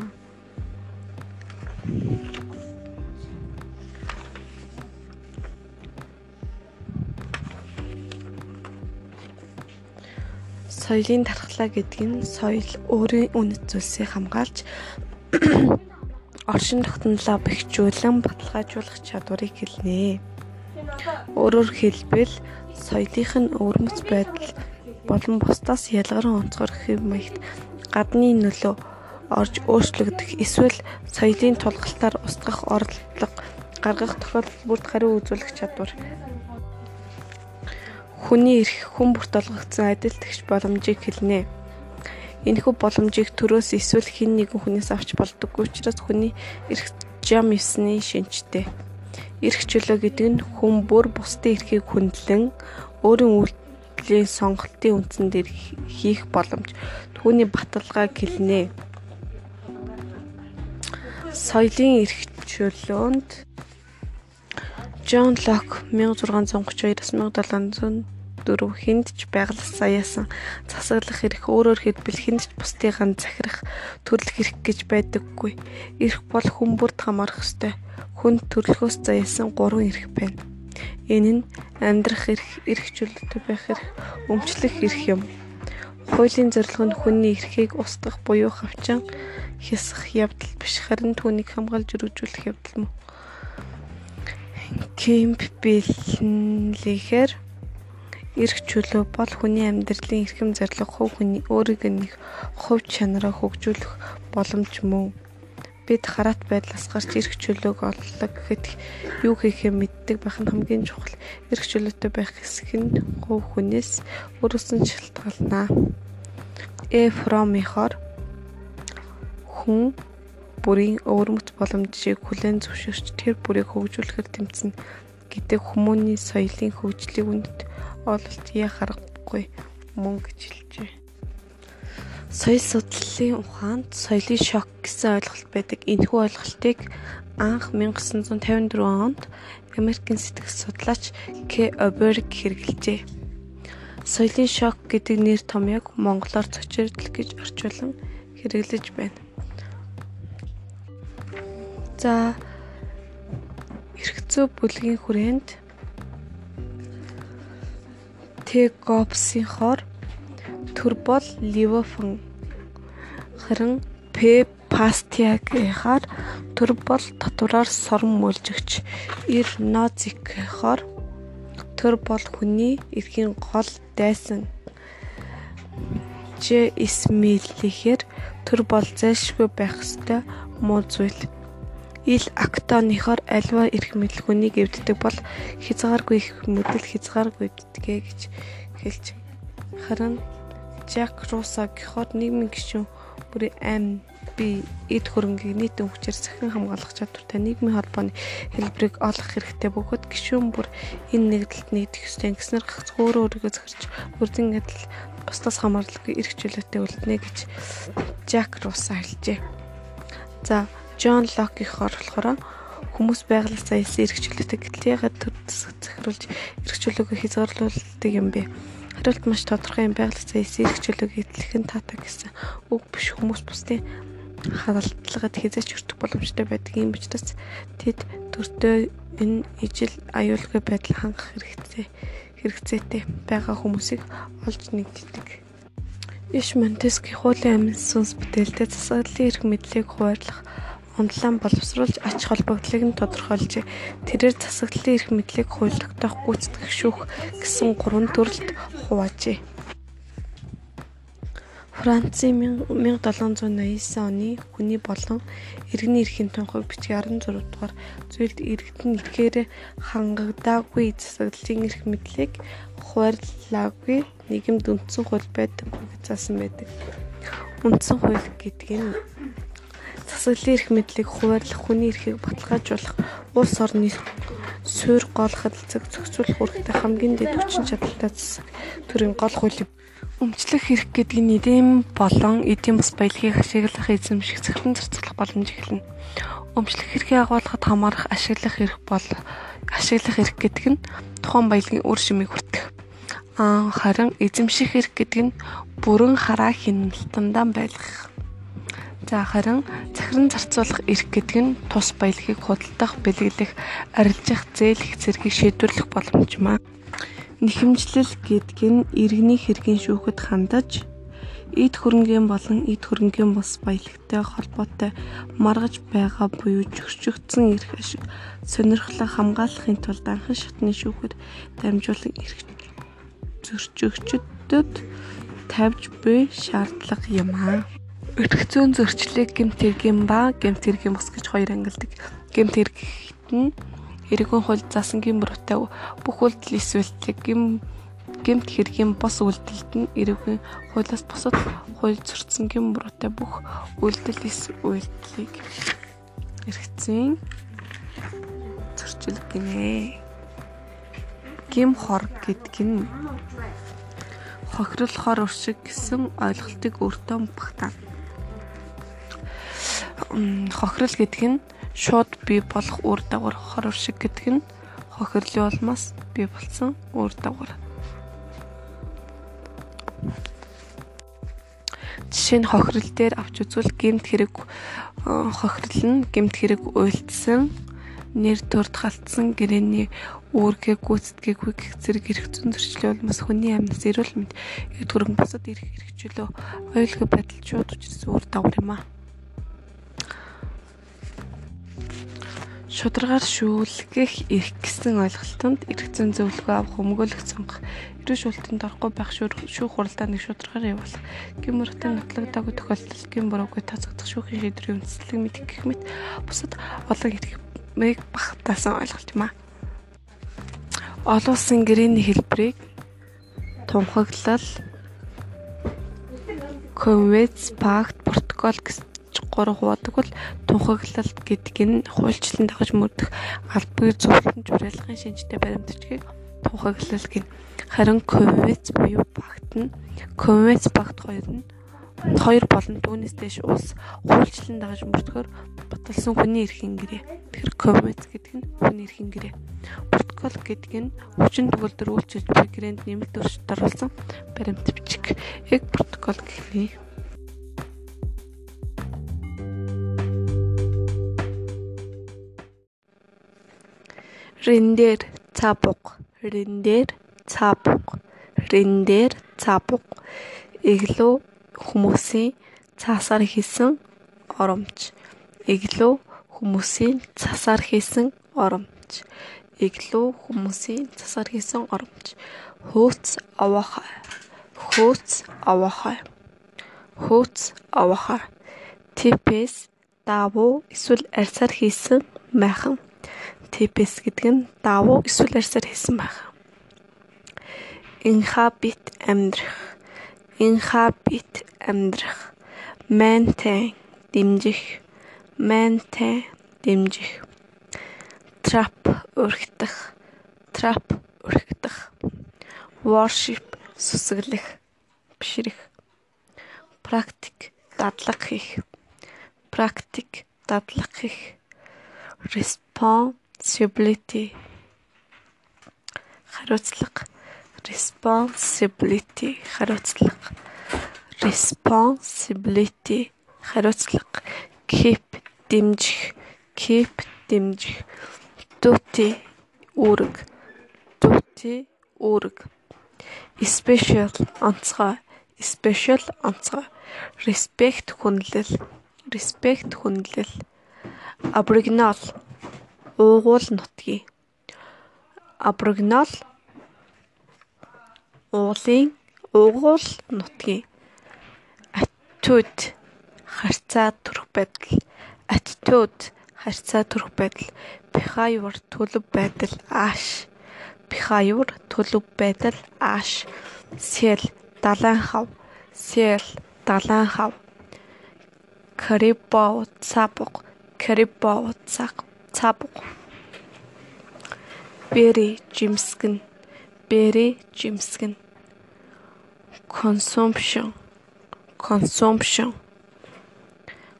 Соёлын дархлаа гэдэг нь соёл өөрийн үнэт зүйлсийг хамгаалж оршин тогтнолоо бэхжүүлэн баталгаажуулах чадварыг хэлнэ. Өөрөөр хэлбэл соёлынх нь өвөрмөц байдал болон бусдаас ялгаран онцгой хэв маягт гадны нөлөө орж өөрчлөгдөх эсвэл соёлын тулгалтаар устгах оролдлого гаргах тохиолдолд бүрд хариу үзүүлэх чадвар. Хүний эрх хүн бүрт олгогдсон адил тэгш боломжийг хэлнэ. Энэхүү боломжийг төрөөс эсвэл хэн нэгэн хүнээс авч болдоггүй учраас хүний эрх зам ёсны шинжтэй. Эрх чөлөө гэдэг нь хүн бүр бусдын эрхийг хүндлэн өөрийн үйлдэлийн сонголтын үндсэн дээр хийх боломж. Түүний баталгааг хэлнэ. Соёлын эрх чөлөөнд Джон Лок 1632-1700 дөрөв хүнд ч байгаль саяасан засаглах эрх өөрөөр хэлбэл хүнд ч бусдыг хан захирах төрөлх эрх гэж байдаггүй. Эрх бол хүн бүрд хамаарах ёстой. Хүн төрөлхөөс заяасан гурван эрх байна. Энэ нь амьдрах эрх, эрх чөлөөтэй байх эрх, өмчлөх эрх юм. Хуулийн зорилго нь хүний эрхийг устгах буюу хавчан хясах явдал биш харин түүнийг хамгаалж өргөжүүлэх явдал мөн. Кемп бэлэнлэхээр эрх чөлөө бол хүний амьдралын эрхэм зорилго хувь хүний өөрийгөө нэг хувь чанараа хөгжүүлэх боломж мөн. Бид хараат байдлаас гарч эрх чөлөөг оллоо гэхэд юу хийхээ мэддэг байх нь хамгийн чухал. Эрх чөлөөтэй байх хэсэг нь хувь хүнээс өөрөөс нь шалтгаална. Э фромихоор хүн бүрийн өвөрмөц боломжийг хүлээн зөвшөөрч тэр бүрийг хөгжүүлэхээр тэмцэнэ гэдэг хүмүүний соёлын хөгжлийн үндэт ололт яах аргагүй мөн гэж хэлжээ. Соёл судлалын ухаанд соёлын шок гэсэн ойлголт байдаг. Энэхүү ойлголтыг анх 1954 онд Америкийн сэтгэл судлаач К. Оберг хэрэглэжээ. Соёлын шок гэдэг нэр томьёог монголоор цочирдл гэж орчуулан хэрэглэж байна. За эрхцүү бүлгийн хүрээнд Тэгопсийнхоор төр бол Ливофон харин П Пастиагийнхаар төр бол татвараар сорон мөлжигч Ир Нозикхоор төр бол хүний эрхийн гол дайсан Ж Исмилихээр төр бол зайлшгүй байх ёстой муу зүйл ил актоныхоор альва эрх мэдлгүүнийг эвддэг бол хязгааргүй их мэдэл хязгааргүй эвддэгэ гэж хэлж харин Жак Руса гихоор нийгмийн гишүүн бүрийн амь би эд хөрөнгийг нийтийн хүчээр сахин хамгаалах чадвартай нийгмийн холбооны хэлбэрийг олох хэрэгтэй бөгөөд гишүүн бүр энэ нэгдэлд нэгдэх ёстой ингэснээр гагц өөрөө өөрийгөө захирч бүрдэн адил бусдаас хамаарлаггүй эрх чөлөөтэй үлднэ гэж Жак Руса хэлжээ. За Джон Локийнхоор болохоор хүмүүс байгаль саясын эрхчлөлтэй гэтэл ягаад төр захируулж эрхчлөлөөгөө хязгаарлуулдаг юм бэ? Хариулт маш тодорхой юм байгаль саясын эрхчлөлөг эдлэх нь таатай гэсэн үг биш хүмүүс бусдын халдлагад хязгаарч өртөх боломжтой байдаг юм учраас тэд төртөө энэ ижил аюулгүй байдал хангах хэрэгтэй хэрэгцээтэй байгаа хүмүүсийг олж нэгддэг. Иш Монтески хуулийн амин сүнс бүтээлтэй засаглалын эрх мэдлийг хуваарлах онлайн боловсруулж ач холбогдлыг нь тодорхойлжээ. Тэрээр засаглалын эрх мэдлийг хуулигдах гүйцэтгэх шүүх гэсэн гурван төрөлд хуваажээ. Францын 1789 оны хүний болон иргэний эрхийн тунхаг бичгийн 16 дугаар зүйлд иргэдэн ихээр хангагдаагүй засаглалын эрх мэдлийг хуваарлаагүй нийгэмд үндсэн хууль байдаг гэж заасан байдаг. Үндсэн хууль гэдэг нь засаглалын эрх мэдлийг хуваарлах хүний эрхийг баталгаажуулах улс орны суурь гол хадгалцаг зохицуулах үүрэгтэй хамгийн дэд хүчин чадалтай засаг төрийн гол хууль Өмчлөх хэрэг гэдэг нь эдийн болон эдийн бас баялагийг ашиглах эзэмших цэглэн зарцуулах боломж эхэлнэ. Өмчлөх хэргийг агуулгад хамаарах ашиглах хэрэг бол ашиглах хэрэг гэдэг нь тухайн баялагын үр шимийг хүртэх. Аа харин эзэмших хэрэг гэдэг нь бүрэн хараа хяналтандаа байлгах. За харин захиран зарцуулах эрх гэдэг нь тус баялагийг худалдах, бэлгэлэх, арилжих, зээлэх зэргийг шийдвэрлэх боломж юм аа. Нэхэмжлэл гэдэг нь иргэний хэргийн шүүхэд хандаж эд хөрөнгийн болон эд хөрөнгийн бус баялагтай холбоотой маргаж байгаа буюу зөрчигдсөн эрх ашиг сонирхлоо хамгаалахын тулд анхан шатны шүүхэд дамжуулан эрх зөрчигчдөд тавьж буй шаардлага юм аа. Өрх зүүн зөрчлийг гэмт хэргийн ба гэмт хэргийн бус гэж хоёр ангилдаг. Гэмт хэрэгт нь эргэн хууль засангийн бүртээ бүх үйлдэл эсвэл гэм гэмт хэргийн бос үйлдэлд нь эргэн хуулиас бусад хууль зөрчсөнгийн бүртээ бүх үйлдэл эс үйлдэлийг эргэцэн зөрчил гинэ. Гим хор гэдэг нь хохирол хор уршиг гэсэн ойлголтыг өөртөө багтаана хохирол гэдэг нь шууд бий болох үр дагавар хор шиг гэдэг нь хохирлын улмаас бий болсон үр дагавар. Жишээ нь хохирол дээр авч үзвэл гемт хэрэг хохирол нь гемт хэрэг уйлдсан нэр төрд халтсан гэрээний үүргээ гүйцэтгээгүй гэх зэрэг эрх зүйн зөрчлийн улмаас хүний амьд эрүүл мэнд эд хөрөнгө бусад эрх хэрэгжүүлөө оюулгүй байдал шууд учирсан үр дагавар юм аа. Шударгаар шүүлгэх эрх гэсэн ойлголтод эрх зүйн зөвлөгөө авах өмгөөлөх сонгох эрх шүүлтэнд орохгүй байх шүүх хуралдаа нэг шударгаар явуулах гин мөрөгтэй нотлогдоогүй тохиолдолд гин буруугүй тооцогдох шүүхийн шийдвэрийн үндслэг мэдэх гэх мэт бусад олон эрхийг багтаасан ойлголт юм а. Олон улсын гэрээний хэлбэрийг тунхаглал Конвенц, пакт, протокол гэсэн 3 хуваадаг бол тунхаглалт гэдэг нь хуульчлан дагаж мөрдөх албагүй зөвлөлтөнд журайлахын шинжтэй баримтчгийг тунхаглал гин. Харин конвенц буюу багт нь конвенц багт хоёр нь хоёр болон түүнээс дэш улс хуульчлан дагаж мөрдөхөөр баталсан хүний эрхийн гэрээ. Тэр конвенц гэдэг нь хүний эрхийн гэрээ. Протокол гэдэг нь хүчин төгөлдөр үйлчилж буй гэрээнд нэмэлт өршөлт оруулсан баримт бичиг. Яг протокол гэх рендер цаабуг рендер цаабуг рендер цаабуг эглөө хүмүүсийн цаасаар хийсэн оромж эглөө хүмүүсийн цасаар хийсэн оромж эглөө хүмүүсийн цасаар хийсэн оромж хөөц аваахай хөөц аваахай хөөц аваахай типэс давуу эсвэл арьсаар хийсэн майхан TPS гэдэг нь давуу эсвэл арьсаар хийсэн байх. Инхабит амьдрах. Инхабит амьдрах. Maintain дэмжих. Maintain дэмжих. Trap өргөдөх. Trap өргөдөх. Worship сүсгэлэх. Бишрэх. Практик дадлаг хийх. Практик дадлаг хийх. Response responsibility. Хариуцлага. Responsibility. Хариуцлага. Responsibility. Хариуцлага. Keep дэмжих. Keep дэмжих. Duty үүрэг duty үүрэг special онцгой. Special онцгой. Respect хүнлэл. Respect хүнлэл. Аборигинал уугуул нутгийн аборигинал уулын уугуул нутгийн attitude харьцаа төрөх байдал. Attitude харьцаа төрөх байдал. Behavior төлөв байдал ааш. Behavior төлөв байдал ааш. Сэл далайн хав сэл далайн хав карибо цапог карибо цак цапог бери жимскэн бери жимскэн consumption consumption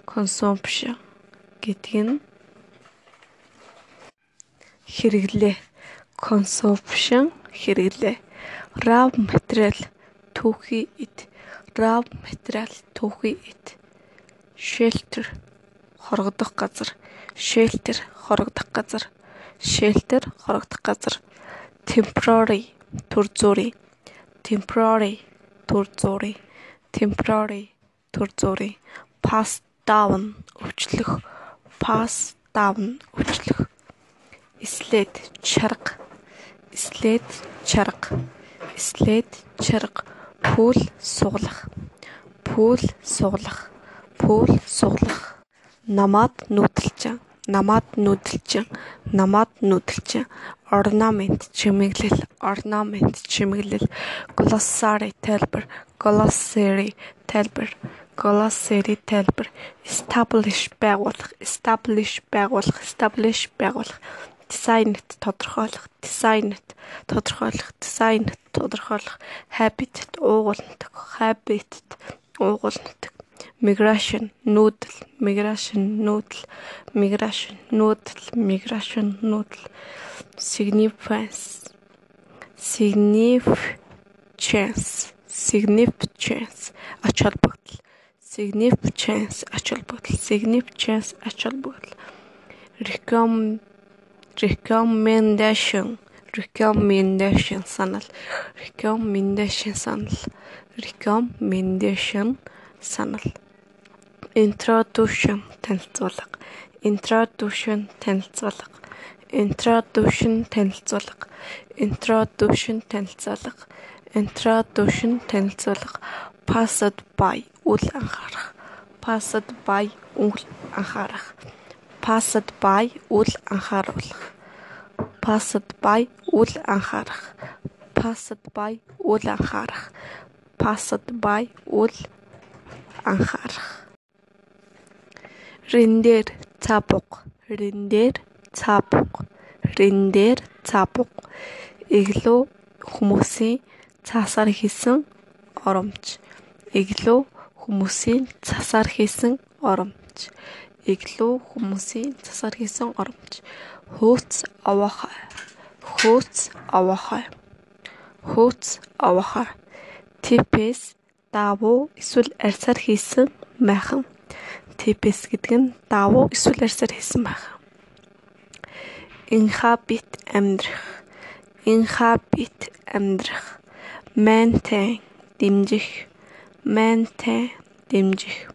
consumption гэдэг нь хэрэглээ. Consumption хэрэглээ. Raw material түүхий эд raw material түүхий эд shelter хорогдох газар shelter хорогдох газар shelter хорогдох газар temporary төр зүрийн temporary төр зүрийн temporary төр зүрийн pass down өвчлөх pass down өвчлөх след чарга след чарга след чарга пүүл суглах пүүл суглах пүүл суглах намаад нүүдэлчин намаад нүүдэлчин намаад нүүдэлчин орнамент чимэглэл орнамент чимэглэл glossary тайлбар glossary тайлбар glossary тайлбар establish байгуулах establish байгуулах establish байгуулах дизайнт тодорхойлох дизайнт тодорхойлох дизайнт тодорхойлох habit уугуулндаг habit уугуулндаг migration нүүдэл migration нүүдэл migration нүүдэл migration нүүдэл significance. Significance. Significance. Ач холбогдол significance ач холбогдол significance ач холбогдол recommendation. Recommendation санал recommendation санал recommendation санал introduction танилцуулга. Introduction танилцуулга. Introduction танилцуулга. Introduction танилцуулга. Introduction танилцуулга. Passed by үл анхаарах. Passed by үл анхаарах. Passed by үл анхааруулах. Passed by үл анхаарах. Passed by үл анхаарах. Passed by үл анхаарах риндэр цапуг. Риндэр цапуг. Риндэр цапуг. Эглөө хүмүүсийн цаасаар хийсэн оромж эглөө хүмүүсийн цасаар хийсэн оромж эглөө хүмүүсийн цасаар хийсэн оромж хөөц аваахай хөөц аваахай хөөц аваахай типэс давуу эсвэл арьсаар хийсэн майхан типэс гэдэг нь давуу эсвэл арьсаар хийсэн майхан инхабит амьдрах. Инхабит амьдрах. Maintain дэмжих. Maintain дэмжих.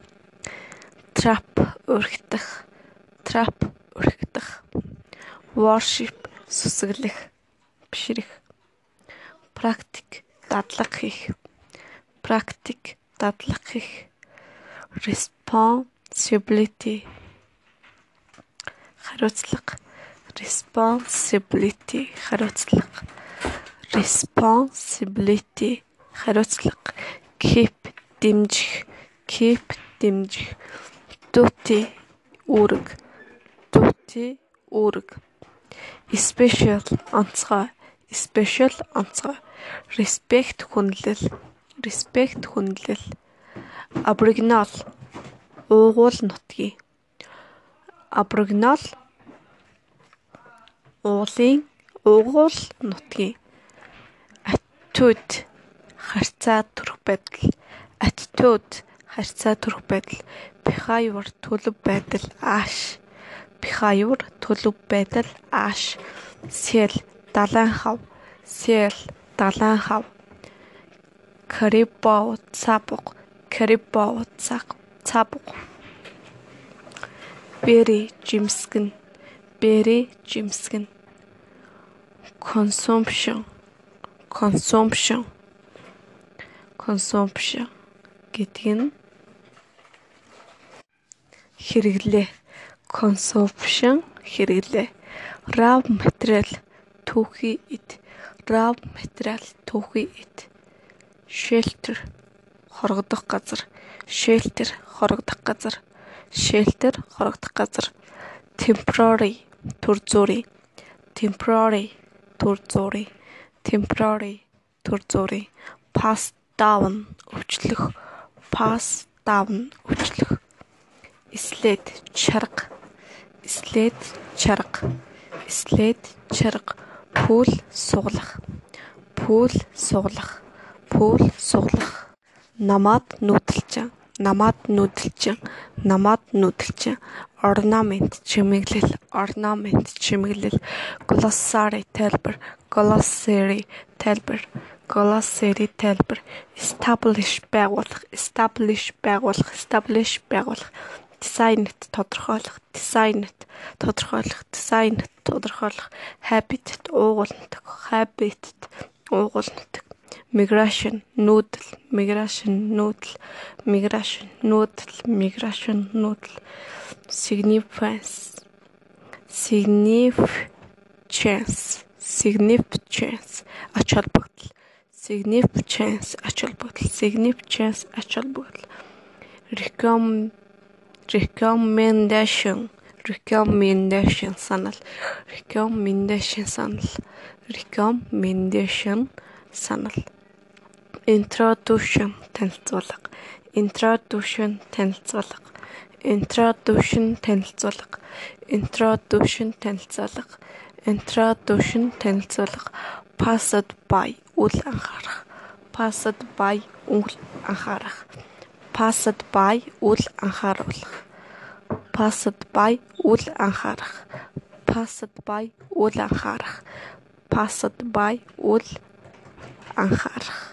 Trap өргөдөх. Trap өргөдөх. Worship сүсгэлэх. Бишрэх. Практик дадлага хийх. Практик дадлага хийх responsibility. Хариуцлага. Responsibility. Хариуцлага. Responsibility. Хариуцлага. Keep дэмжих. Keep дэмжих. Duty үүрэг. Duty үүрэг. Special онцгой. Special онцгой. Respect хүнлэл. Respect хүнлэл. Аборигинал уугуул нутгийн. Аборигинал уулын уугуул нутгийн. Attitude харьцаа төрөх байдал. Attitude харьцаа төрөх байдал. Behavior төлөв байдал ааш. Behavior төлөв байдал ааш. Сэл далайн хав сэл далайн хав карибоо цапуг карибоо цаг цапуг бери жимсгэн бери жимсгэн. Consumption consumption consumption гэдэг нь хэрэглээ. Consumption хэрэглээ. Raw material түүхий эд raw material түүхий эд shelter хорогдох газар shelter хорогдох газар. Shelter хорогдох газар. Temporary төр зүрий temporary төр зүрий temporary төр зүрий pass down өвчлөх. Pass down өвчлөх. След чарга. След чарга. След чарга. Пүүл суглах. Пүүл суглах. Пүүл суглах. Намаад нүүдэлчин намаад нүүдэлчин намаад нүүдэлчин орнамент чимэглэл орнамент чимэглэл glossary тайлбар glossary тайлбар glossary тайлбар establish байгуулах establish байгуулах establish байгуулах дизайнт тодорхойлох дизайнт тодорхойлох дизайнт тодорхойлох habit уугуулндаг habit уугуулндаг migration нүүдэл migration нүүдэл migration нүүдэл migration нүүдэл significance significance significance ач холбогдол significance ач холбогдол significance ач холбогдол recommendation recommendation санал recommendation санал recommendation санал introduction танилцуулга. Introduction танилцуулга. Introduction танилцуулга. Introduction танилцуулга. Introduction танилцуулга. Passed by үл анхаарах. Passed by үл анхаарах. Passed by үл анхааруулах. Passed by үл анхаарах. Passed by үл анхаарах. Passed by үл анхаарах